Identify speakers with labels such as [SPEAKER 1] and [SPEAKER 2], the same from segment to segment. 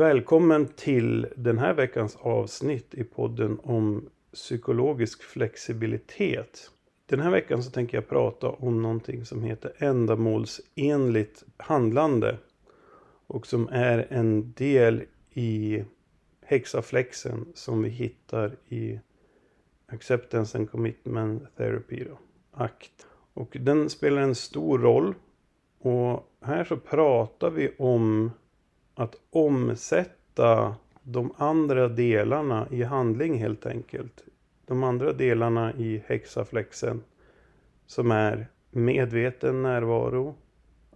[SPEAKER 1] Välkommen till den här veckans avsnitt i podden om psykologisk flexibilitet. Den här veckan så tänker jag prata om någonting som heter ändamålsenligt handlande. Och som är en del i hexaflexen som vi hittar i Acceptance and Commitment Therapy. Då, ACT. Och den spelar en stor roll. Och här så pratar vi om att omsätta de andra delarna i handling helt enkelt. De andra delarna i hexaflexen som är medveten närvaro,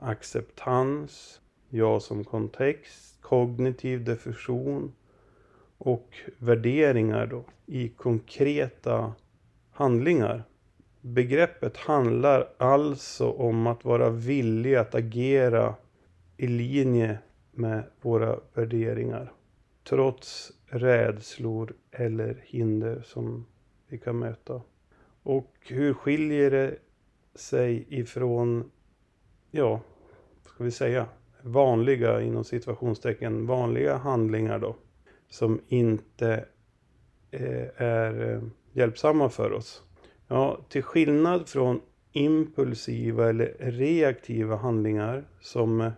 [SPEAKER 1] acceptans, jag som kontext, kognitiv diffusion och värderingar då i konkreta handlingar. Begreppet handlar alltså om att vara villig att agera i linje med våra värderingar. Trots rädslor eller hinder som vi kan möta. Och hur skiljer det sig ifrån, ja, ska vi säga, vanliga inom situationstecken, vanliga handlingar då. Som inte eh, är eh, hjälpsamma för oss. Ja, till skillnad från impulsiva eller reaktiva handlingar som eh,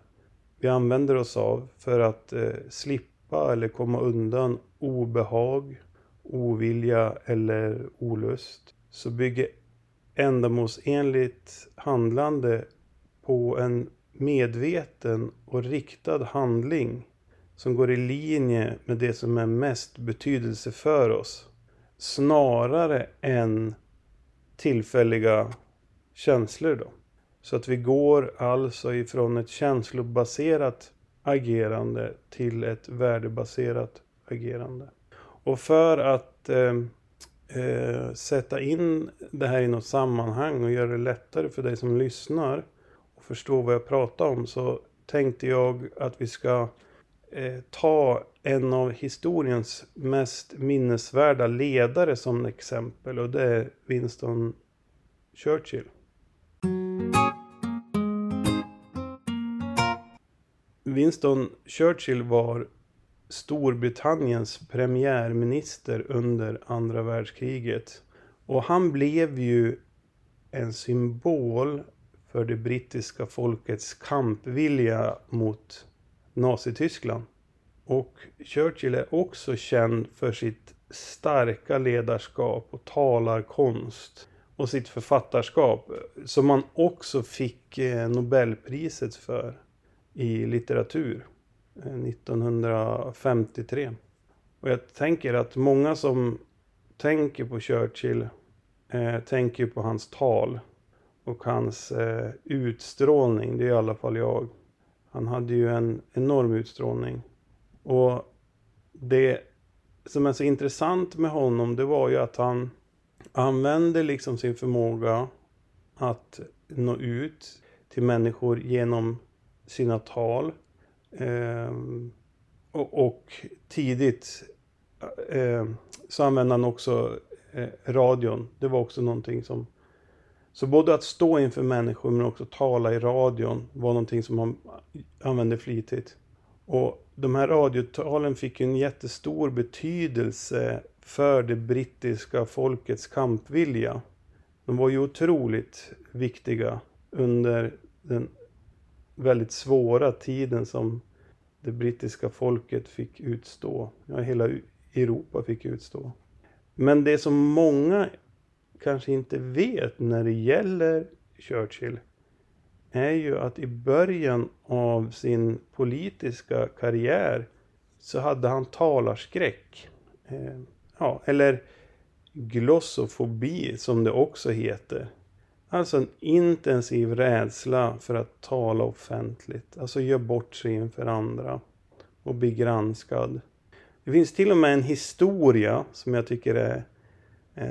[SPEAKER 1] vi använder oss av för att eh, slippa eller komma undan obehag, ovilja eller olust. Så bygger ändamålsenligt handlande på en medveten och riktad handling som går i linje med det som är mest betydelse för oss. Snarare än tillfälliga känslor då. Så att vi går alltså ifrån ett känslobaserat agerande till ett värdebaserat agerande. Och för att eh, eh, sätta in det här i något sammanhang och göra det lättare för dig som lyssnar och förstå vad jag pratar om så tänkte jag att vi ska eh, ta en av historiens mest minnesvärda ledare som exempel och det är Winston Churchill. Winston Churchill var Storbritanniens premiärminister under andra världskriget. Och han blev ju en symbol för det brittiska folkets kampvilja mot Nazityskland. Och Churchill är också känd för sitt starka ledarskap och talarkonst och sitt författarskap som man också fick eh, Nobelpriset för i litteratur eh, 1953. Och jag tänker att många som tänker på Churchill eh, tänker på hans tal och hans eh, utstrålning. Det är i alla fall jag. Han hade ju en enorm utstrålning. Och det som är så intressant med honom det var ju att han använde liksom sin förmåga att nå ut till människor genom sina tal. Eh, och, och, tidigt eh, så använde han också eh, radion. Det var också någonting som... Så både att stå inför människor men också tala i radion var någonting som han använde flitigt. Och de här radiotalen fick en jättestor betydelse för det brittiska folkets kampvilja. De var ju otroligt viktiga under den väldigt svåra tiden som det brittiska folket fick utstå. Ja, hela Europa fick utstå. Men det som många kanske inte vet när det gäller Churchill är ju att i början av sin politiska karriär så hade han talarskräck. Eh, ja, eller glossofobi som det också heter. Alltså en intensiv rädsla för att tala offentligt. Alltså göra bort sig inför andra. Och bli granskad. Det finns till och med en historia som jag tycker är,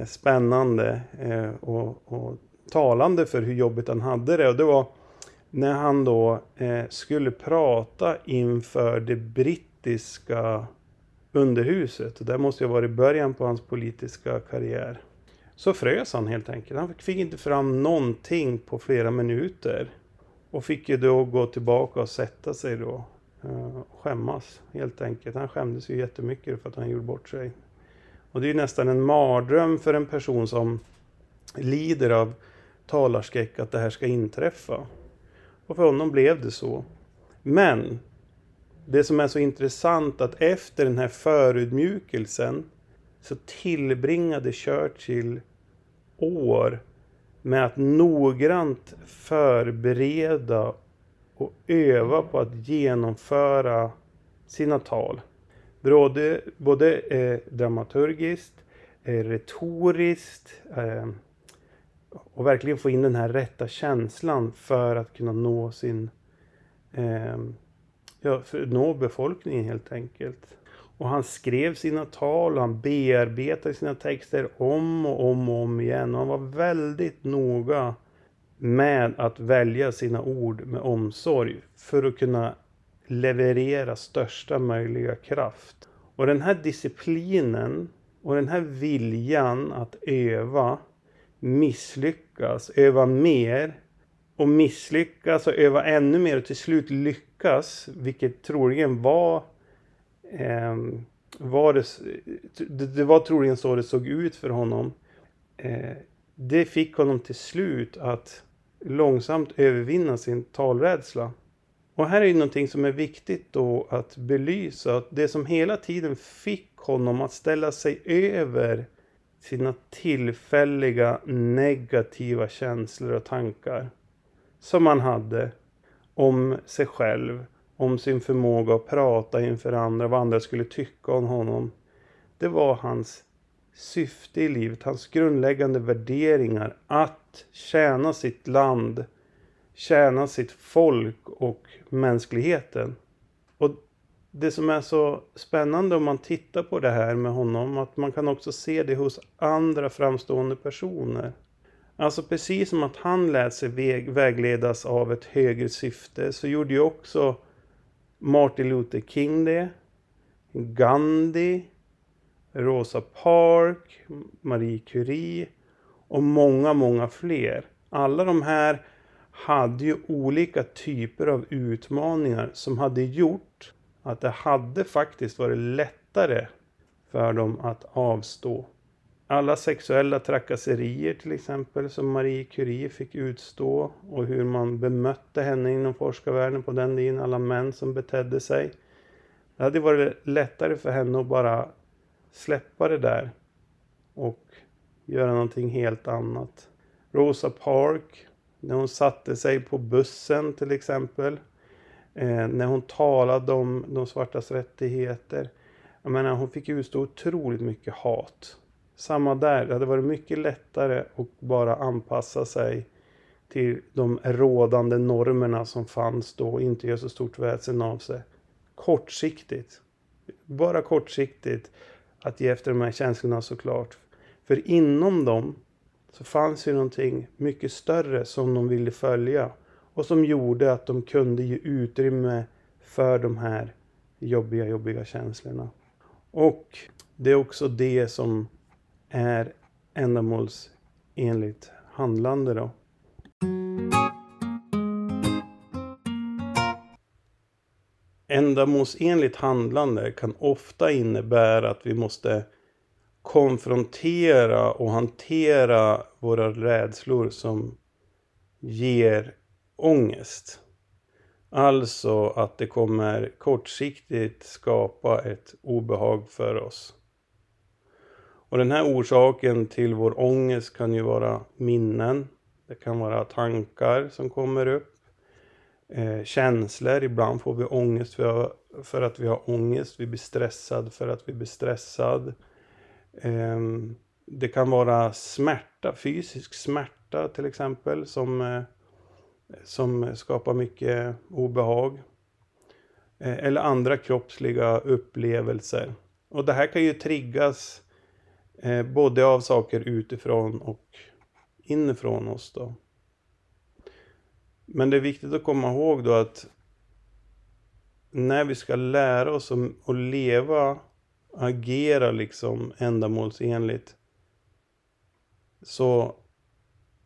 [SPEAKER 1] spännande eh, och, och, talande för hur jobbigt han hade det. Och det var när han då eh, skulle prata inför det brittiska underhuset. Det måste ju ha varit början på hans politiska karriär. Så frös han helt enkelt. Han fick inte fram någonting på flera minuter. Och fick ju då gå tillbaka och sätta sig då. Eh, och skämmas helt enkelt. Han skämdes ju jättemycket för att han gjorde bort sig. Och det är nästan en mardröm för en person som lider av talarskräck att det här ska inträffa. Och för honom blev det så. Men det som är så intressant att efter den här förutmjukelsen så tillbringade Churchill år med att noggrant förbereda och öva på att genomföra sina tal. Både, både eh, dramaturgiskt, eh, retoriskt eh, och verkligen få in den här rätta känslan för att kunna nå sin eh, ja, för nå befolkningen helt enkelt. Och han skrev sina tal och han bearbetade sina texter om och om och om igen. Och han var väldigt noga med att välja sina ord med omsorg för att kunna leverera största möjliga kraft. Och den här disciplinen och den här viljan att öva, misslyckas, öva mer och misslyckas och öva ännu mer och till slut lyckas, vilket troligen var eh, var det, det, var troligen så det såg ut för honom. Eh, det fick honom till slut att långsamt övervinna sin talrädsla. Och här är ju någonting som är viktigt då att belysa. Att det som hela tiden fick honom att ställa sig över sina tillfälliga negativa känslor och tankar. Som han hade om sig själv, om sin förmåga att prata inför andra, vad andra skulle tycka om honom. Det var hans syfte i livet, hans grundläggande värderingar att tjäna sitt land, tjäna sitt folk och mänskligheten. Och det som är så spännande om man tittar på det här med honom, att man kan också se det hos andra framstående personer. Alltså precis som att han lät sig vägledas av ett högre syfte så gjorde ju också Martin Luther King det. Gandhi. Rosa Park. Marie Curie. Och många, många fler. Alla de här hade ju olika typer av utmaningar som hade gjort att det hade faktiskt varit lättare för dem att avstå alla sexuella trakasserier till exempel som Marie Curie fick utstå och hur man bemötte henne inom forskarvärlden på den tiden, alla män som betedde sig. Det hade varit lättare för henne att bara släppa det där och göra någonting helt annat. Rosa Park, när hon satte sig på bussen till exempel, eh, när hon talade om de svartas rättigheter. Jag menar, hon fick utstå otroligt mycket hat samma där, det hade varit mycket lättare att bara anpassa sig till de rådande normerna som fanns då och inte göra så stort väsen av sig. Kortsiktigt. Bara kortsiktigt att ge efter de här känslorna såklart. För inom dem så fanns ju någonting mycket större som de ville följa och som gjorde att de kunde ge utrymme för de här jobbiga, jobbiga känslorna. Och det är också det som är ändamålsenligt handlande då. Ändamålsenligt handlande kan ofta innebära att vi måste konfrontera och hantera våra rädslor som ger ångest. Alltså att det kommer kortsiktigt skapa ett obehag för oss. Och den här orsaken till vår ångest kan ju vara minnen. Det kan vara tankar som kommer upp. Eh, känslor. Ibland får vi ångest för, för att vi har ångest. Vi blir stressad för att vi blir stressad. Eh, det kan vara smärta, fysisk smärta till exempel, som, eh, som skapar mycket obehag. Eh, eller andra kroppsliga upplevelser. Och det här kan ju triggas Eh, både av saker utifrån och inifrån oss då. Men det är viktigt att komma ihåg då att när vi ska lära oss att leva, agera liksom ändamålsenligt. Så,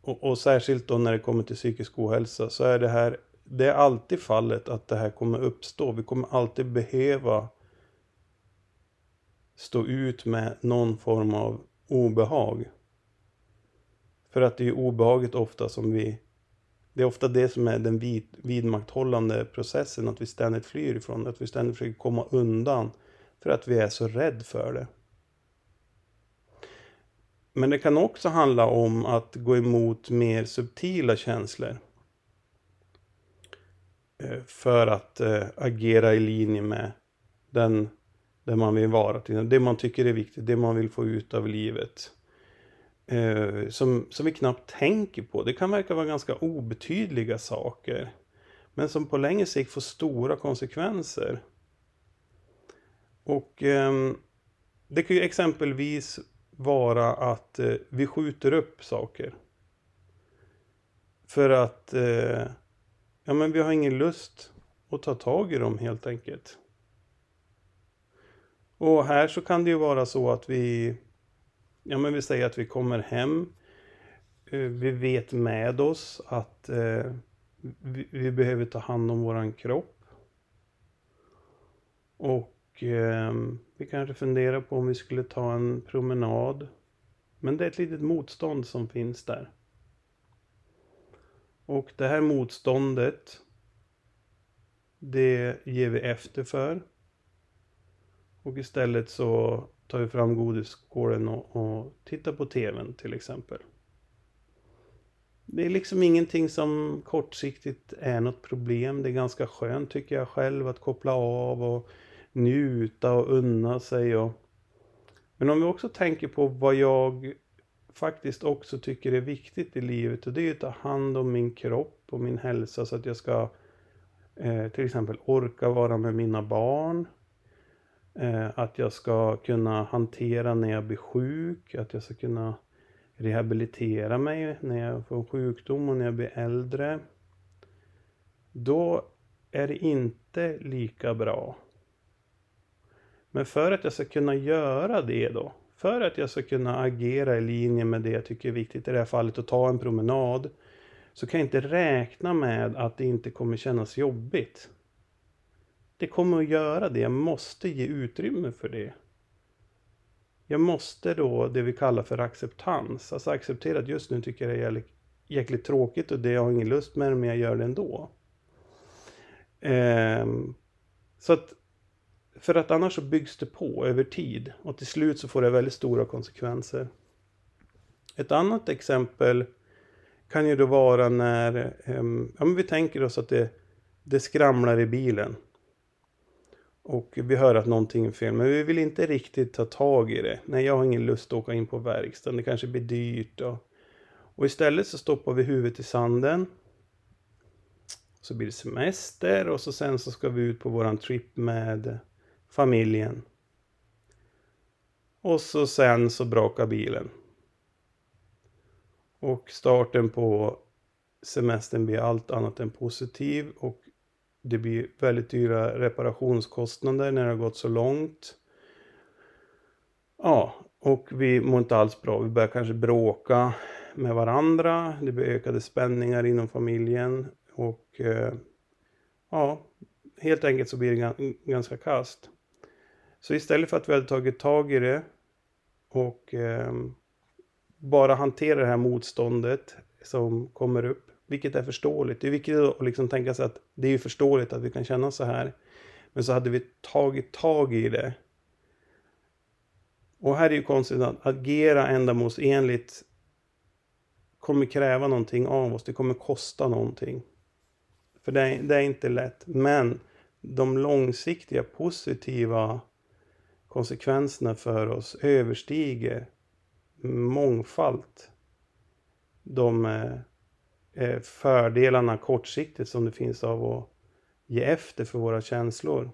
[SPEAKER 1] och, och särskilt då när det kommer till psykisk ohälsa, så är det här det är alltid fallet att det här kommer uppstå. Vi kommer alltid behöva stå ut med någon form av obehag. För att det är obehaget ofta som vi... Det är ofta det som är den vid, vidmakthållande processen, att vi ständigt flyr ifrån Att vi ständigt försöker komma undan. För att vi är så rädd för det. Men det kan också handla om att gå emot mer subtila känslor. Eh, för att eh, agera i linje med den där man vill vara. Det man tycker är viktigt, det man vill få ut av livet. Eh, som, som vi knappt tänker på. Det kan verka vara ganska obetydliga saker. Men som på längre sikt får stora konsekvenser. Och eh, det kan ju exempelvis vara att eh, vi skjuter upp saker. För att eh, ja, men vi har ingen lust att ta tag i dem helt enkelt. Och här så kan det ju vara så att vi, ja men vi säger att vi kommer hem. Eh, vi vet med oss att eh, vi, vi, behöver ta hand om våran kropp. Och eh, vi kanske funderar på om vi skulle ta en promenad. Men det är ett litet motstånd som finns där. Och det här motståndet det ger vi efter för. Och istället så tar vi fram godisskålen och, och tittar på TVn till exempel. Det är liksom ingenting som kortsiktigt är något problem. Det är ganska skönt tycker jag själv att koppla av och njuta och unna sig. Och... Men om vi också tänker på vad jag faktiskt också tycker är viktigt i livet och det är att ta hand om min kropp och min hälsa så att jag ska eh, till exempel orka vara med mina barn. Eh, att jag ska kunna hantera när jag blir sjuk, att jag ska kunna rehabilitera mig när jag får sjukdom och när jag blir äldre. Då är det inte lika bra. Men för att jag ska kunna göra det då, för att jag ska kunna agera i linje med det jag tycker är viktigt, i det här fallet att ta en promenad, så kan jag inte räkna med att det inte kommer kännas jobbigt. Det kommer att göra det. Jag måste ge utrymme för det. Jag måste då det vi kallar för acceptans. Alltså acceptera att just nu tycker jag det är jäkligt, jäkligt tråkigt och det jag har ingen lust med det men jag gör det ändå. Ehm, så att för att annars så byggs det på över tid och till slut så får det väldigt stora konsekvenser. Ett annat exempel kan ju då vara när ehm, ja, men vi tänker oss att det, det skramlar i bilen. Och vi hör att någonting är fel, men vi vill inte riktigt ta tag i det. Nej, jag har ingen lust att åka in på verkstaden, det kanske blir dyrt. Och, och istället så stoppar vi huvudet i sanden. Så blir det semester och så sen så ska vi ut på våran trip med familjen. Och så sen så brakar bilen. Och starten på semestern blir allt annat än positiv och det blir väldigt dyra reparationskostnader när det har gått så långt. Ja, och vi mår inte alls bra. Vi börjar kanske bråka med varandra. Det blir ökade spänningar inom familjen. Och eh, ja, helt enkelt så blir det ganska kast. Så istället för att vi hade tagit tag i det och eh, bara hantera det här motståndet som kommer upp vilket är förståeligt. Det är viktigt att liksom tänka sig att det är förståeligt att vi kan känna så här. Men så hade vi tagit tag i det. Och här är ju konstigt att agera ändamålsenligt kommer kräva någonting av oss. Det kommer kosta någonting. För det är, det är inte lätt. Men de långsiktiga positiva konsekvenserna för oss överstiger mångfalt de Eh, Eh, fördelarna kortsiktigt som det finns av att ge efter för våra känslor.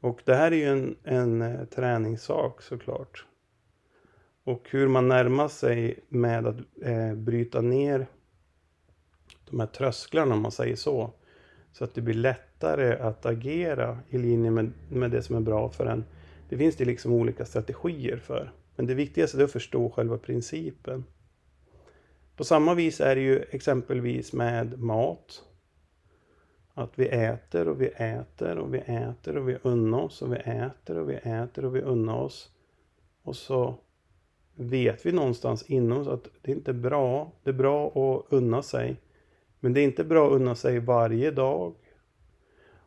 [SPEAKER 1] Och det här är ju en, en eh, träningssak såklart. Och hur man närmar sig med att eh, bryta ner de här trösklarna om man säger så. Så att det blir lättare att agera i linje med, med det som är bra för en. Det finns det liksom olika strategier för. Men det viktigaste är att förstå själva principen. På samma vis är det ju exempelvis med mat. Att vi äter och vi äter och vi äter och vi unnar oss och vi äter och vi äter och vi unnar oss. Och så vet vi någonstans inom oss att det inte är bra. Det är bra att unna sig. Men det är inte bra att unna sig varje dag.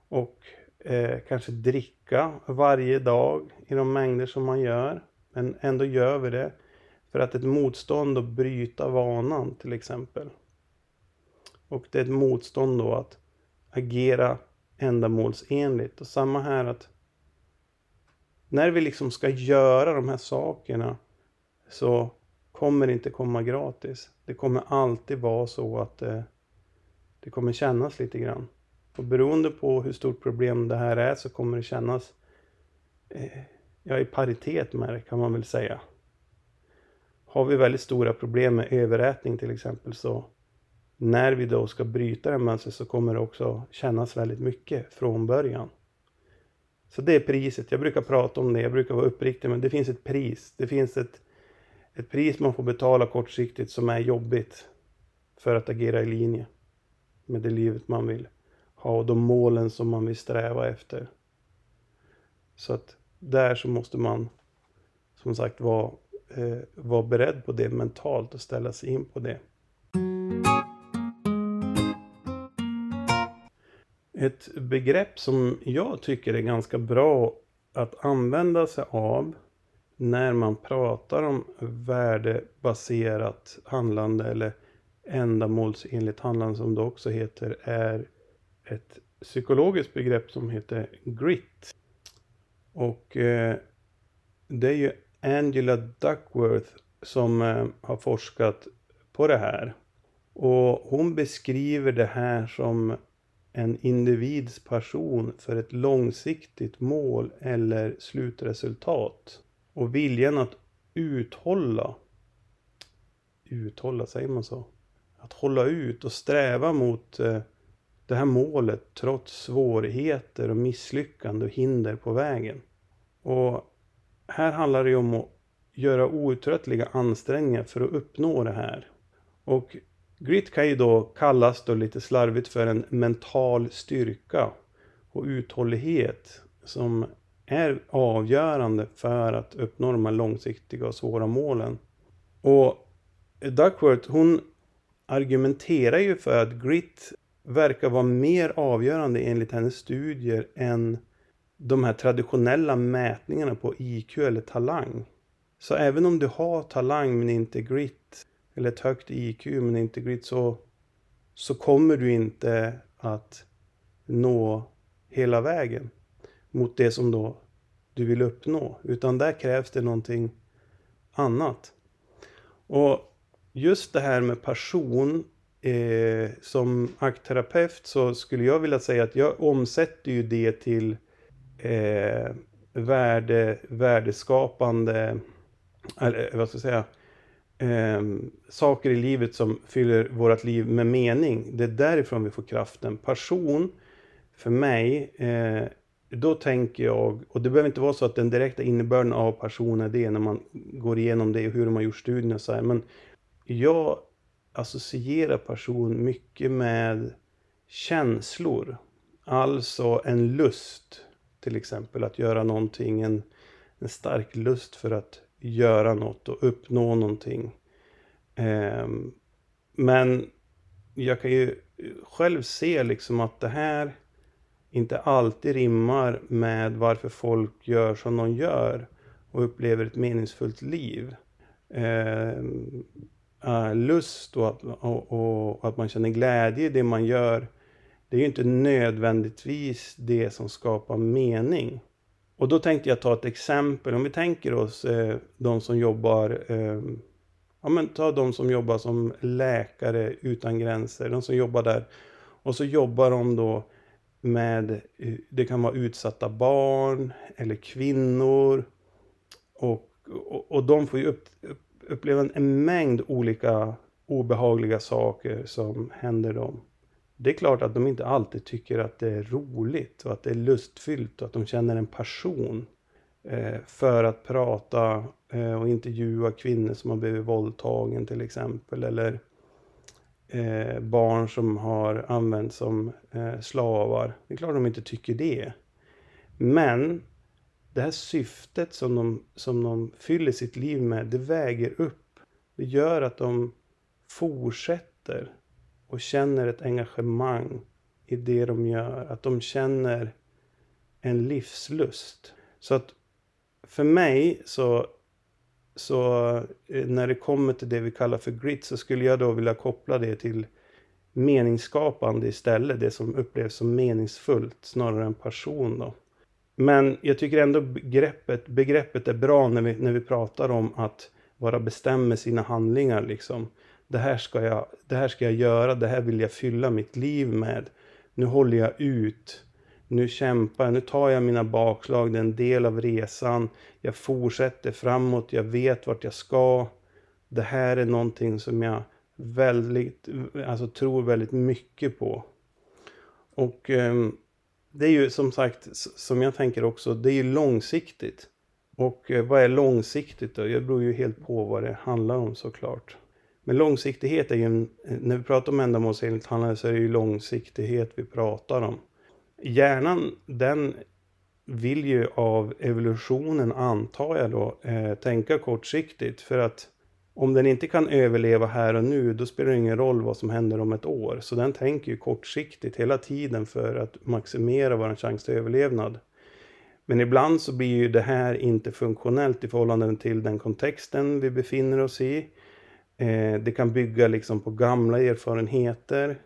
[SPEAKER 1] Och eh, kanske dricka varje dag i de mängder som man gör. Men ändå gör vi det för att ett motstånd att bryta vanan till exempel. Och det är ett motstånd då att agera ändamålsenligt. Och samma här att när vi liksom ska göra de här sakerna så kommer det inte komma gratis. Det kommer alltid vara så att det, det kommer kännas lite grann. Och beroende på hur stort problem det här är så kommer det kännas eh, ja, i paritet med det kan man väl säga. Har vi väldigt stora problem med överätning till exempel så när vi då ska bryta det mönstret så kommer det också kännas väldigt mycket från början. Så det är priset. Jag brukar prata om det, jag brukar vara uppriktig, men det finns ett pris. Det finns ett, ett pris man får betala kortsiktigt som är jobbigt för att agera i linje med det livet man vill ha och de målen som man vill sträva efter. Så att där så måste man som sagt vara, eh, vara beredd på det mentalt och ställa sig in på det. Ett begrepp som jag tycker är ganska bra att använda sig av när man pratar om värdebaserat handlande eller ändamålsenligt handlande som det också heter är ett psykologiskt begrepp som heter grit. Och eh, det är ju Angela Duckworth som eh, har forskat på det här. Och hon beskriver det här som en individs passion för ett långsiktigt mål eller slutresultat. Och viljan att uthålla. Uthålla, säger man så? Att hålla ut och sträva mot eh, det här målet trots svårigheter och misslyckande och hinder på vägen. Och här handlar det ju om att göra outtröttliga ansträngningar för att uppnå det här. Och Grit kan ju då kallas då lite slarvigt för en mental styrka och uthållighet som är avgörande för att uppnå de här långsiktiga och svåra målen. Och Duckworth hon argumenterar ju för att grit verkar vara mer avgörande enligt hennes studier än de här traditionella mätningarna på IQ eller talang. Så även om du har talang men inte grit eller ett högt IQ men inte grit så, så kommer du inte att nå hela vägen mot det som då du vill uppnå. Utan där krävs det någonting annat. Och just det här med passion eh, som aktterapeut så skulle jag vilja säga att jag omsätter ju det till eh, värde, värdeskapande, eller eh, vad ska jag säga, eh, saker i livet som fyller vårt liv med mening. Det är därifrån vi får kraften. Passion, för mig, eh, då tänker jag, och det behöver inte vara så att den direkta innebörden av passion är det när man går igenom det och hur de har gjort studierna så här, men jag associerar passion mycket med känslor. Alltså en lust, till exempel att göra någonting, en, en stark lust för att göra något och uppnå någonting. Eh, men jag kan ju själv se liksom att det här inte alltid rimmar med varför folk gör som de gör och upplever ett meningsfullt liv. Ehm, eh, lust och att, och, och att man känner glädje i det man gör. Det är ju inte nödvändigtvis det som skapar mening. Och då tänkte jag ta ett exempel. Om vi tänker oss eh, de som jobbar eh, Ja men ta de som jobbar som läkare utan gränser. De som jobbar där. Och så jobbar de då med, eh, det kan vara utsatta barn eller kvinnor. Och, och, och de får ju upp, uppleva en mängd olika obehagliga saker som händer dem. Det är klart att de inte alltid tycker att det är roligt och att det är lustfyllt och att de känner en passion eh, för att prata eh, och intervjua kvinnor som har blivit våldtagen till exempel. Eller eh, barn som har använts som slavar. Det är klart de inte tycker det. Men det här syftet som de, som de fyller sitt liv med, det väger upp. Det gör att de fortsätter och känner ett engagemang i det de gör. Att de känner en livslust. Så att för mig så, så eh, när det kommer till det vi kallar för grit så skulle jag då vilja koppla det till meningsskapande istället. Det som upplevs som meningsfullt snarare än passion då. Men jag tycker ändå begreppet, begreppet är bra när vi, när vi pratar om att vara bestämd med sina handlingar. Liksom. Det, här ska jag, det här ska jag göra, det här vill jag fylla mitt liv med. Nu håller jag ut. Nu kämpar jag, nu tar jag mina bakslag, det är en del av resan. Jag fortsätter framåt, jag vet vart jag ska. Det här är någonting som jag väldigt, alltså tror väldigt mycket på. Och eh, det är ju som sagt, som jag tänker också, det är ju långsiktigt. Och eh, vad är långsiktigt då? Det beror ju helt på vad det handlar om såklart. Men långsiktighet är ju, en, eh, när vi pratar om ändamålsenligt handlande så är det ju långsiktighet vi pratar om. Hjärnan, den vill ju av evolutionen, antar jag då, eh, tänka kortsiktigt. För att om den inte kan överleva här och nu, då spelar det ingen roll vad som händer om ett år. Så den tänker ju kortsiktigt hela tiden för att maximera vår chans till överlevnad. Men ibland så blir ju det här inte funktionellt i förhållande till den kontexten vi befinner oss i. Eh, det kan bygga liksom på gamla erfarenheter.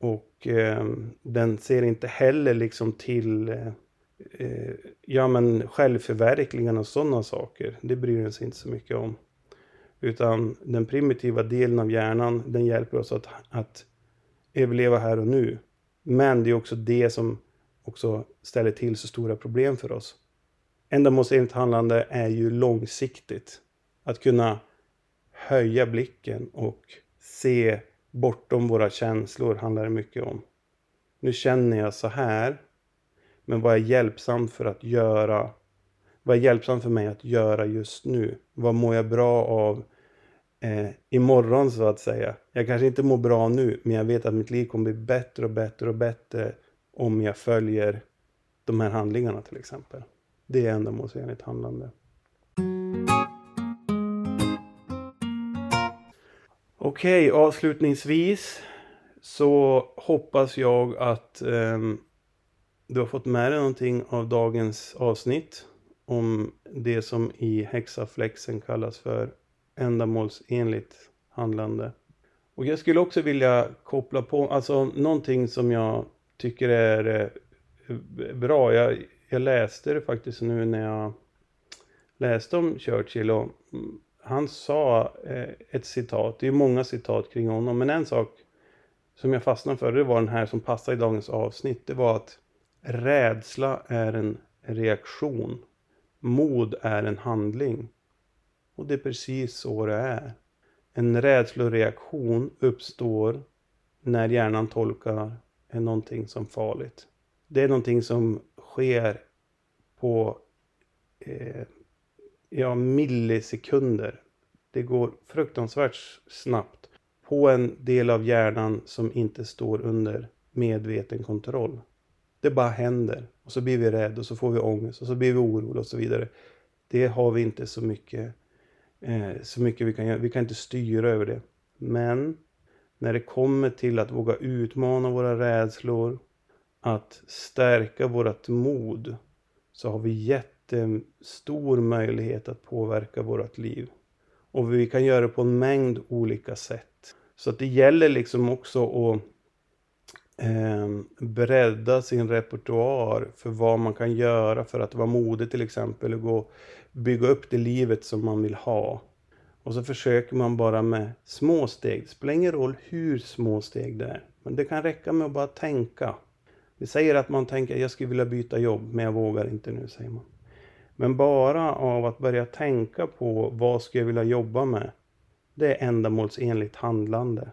[SPEAKER 1] Och eh, den ser inte heller liksom till eh, ja, men självförverkligande och sådana saker. Det bryr den sig inte så mycket om. Utan den primitiva delen av hjärnan, den hjälper oss att, att överleva här och nu. Men det är också det som också ställer till så stora problem för oss. Ändamålsenligt handlande är ju långsiktigt. Att kunna höja blicken och se bortom våra känslor handlar det mycket om. Nu känner jag så här. Men vad är hjälpsamt för att göra? Vad är hjälpsamt för mig att göra just nu? Vad mår jag bra av eh, imorgon så att säga. Jag kanske inte mår bra nu, men jag vet att mitt liv kommer bli bättre och bättre och bättre om jag följer de här handlingarna till exempel. Det är ändamålsenligt handlande. Okej, okay, avslutningsvis så hoppas jag att eh, du har fått med dig någonting av dagens avsnitt om det som i hexaflexen kallas för ändamålsenligt handlande. Och jag skulle också vilja koppla på, alltså någonting som jag tycker är eh, bra. Jag, jag läste det faktiskt nu när jag läste om Churchill och mm, han sa eh, ett citat, det är många citat kring honom, men en sak som jag fastnade för, det var den här som passar i dagens avsnitt. Det var att rädsla är en reaktion. Mod är en handling. Och det är precis så det är. En rädsloreaktion uppstår när hjärnan tolkar någonting som farligt. Det är någonting som sker på eh, ja, millisekunder. Det går fruktansvärt snabbt på en del av hjärnan som inte står under medveten kontroll. Det bara händer och så blir vi rädda och så får vi ångest och så blir vi oroliga och så vidare. Det har vi inte så mycket eh, så mycket vi kan göra. Vi kan inte styra över det. Men när det kommer till att våga utmana våra rädslor, att stärka vårt mod, så har vi jättestor möjlighet att påverka vårt liv. Och vi kan göra det på en mängd olika sätt. Så att det gäller liksom också att eh, bredda sin repertoar för vad man kan göra för att vara modig till exempel och gå, bygga upp det livet som man vill ha. Och så försöker man bara med små steg. Det spelar ingen roll hur små steg det är. Men det kan räcka med att bara tänka. Vi säger att man tänker jag skulle vilja byta jobb men jag vågar inte nu säger man. Men bara av att börja tänka på vad skulle jag vilja jobba med. Det är ändamålsenligt handlande.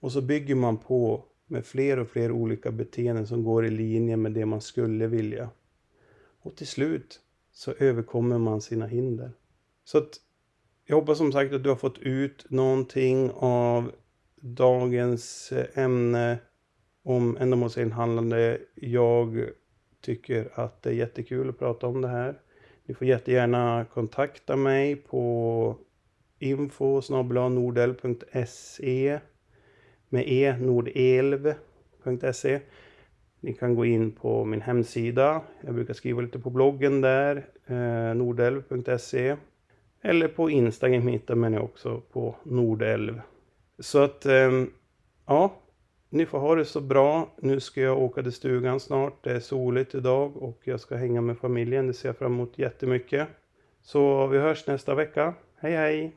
[SPEAKER 1] Och så bygger man på med fler och fler olika beteenden som går i linje med det man skulle vilja. Och till slut så överkommer man sina hinder. Så att jag hoppas som sagt att du har fått ut någonting av dagens eh, ämne om ändamålsenligt handlande. Jag tycker att det är jättekul att prata om det här. Ni får jättegärna kontakta mig på info nordelv.se med e nordelv.se Ni kan gå in på min hemsida. Jag brukar skriva lite på bloggen där, eh, nordelv.se. Eller på Instagram hittar man också på nordelv. Så att, eh, ja, ni får ha det så bra. Nu ska jag åka till stugan snart. Det är soligt idag och jag ska hänga med familjen. Det ser jag fram emot jättemycket. Så vi hörs nästa vecka. Hej hej!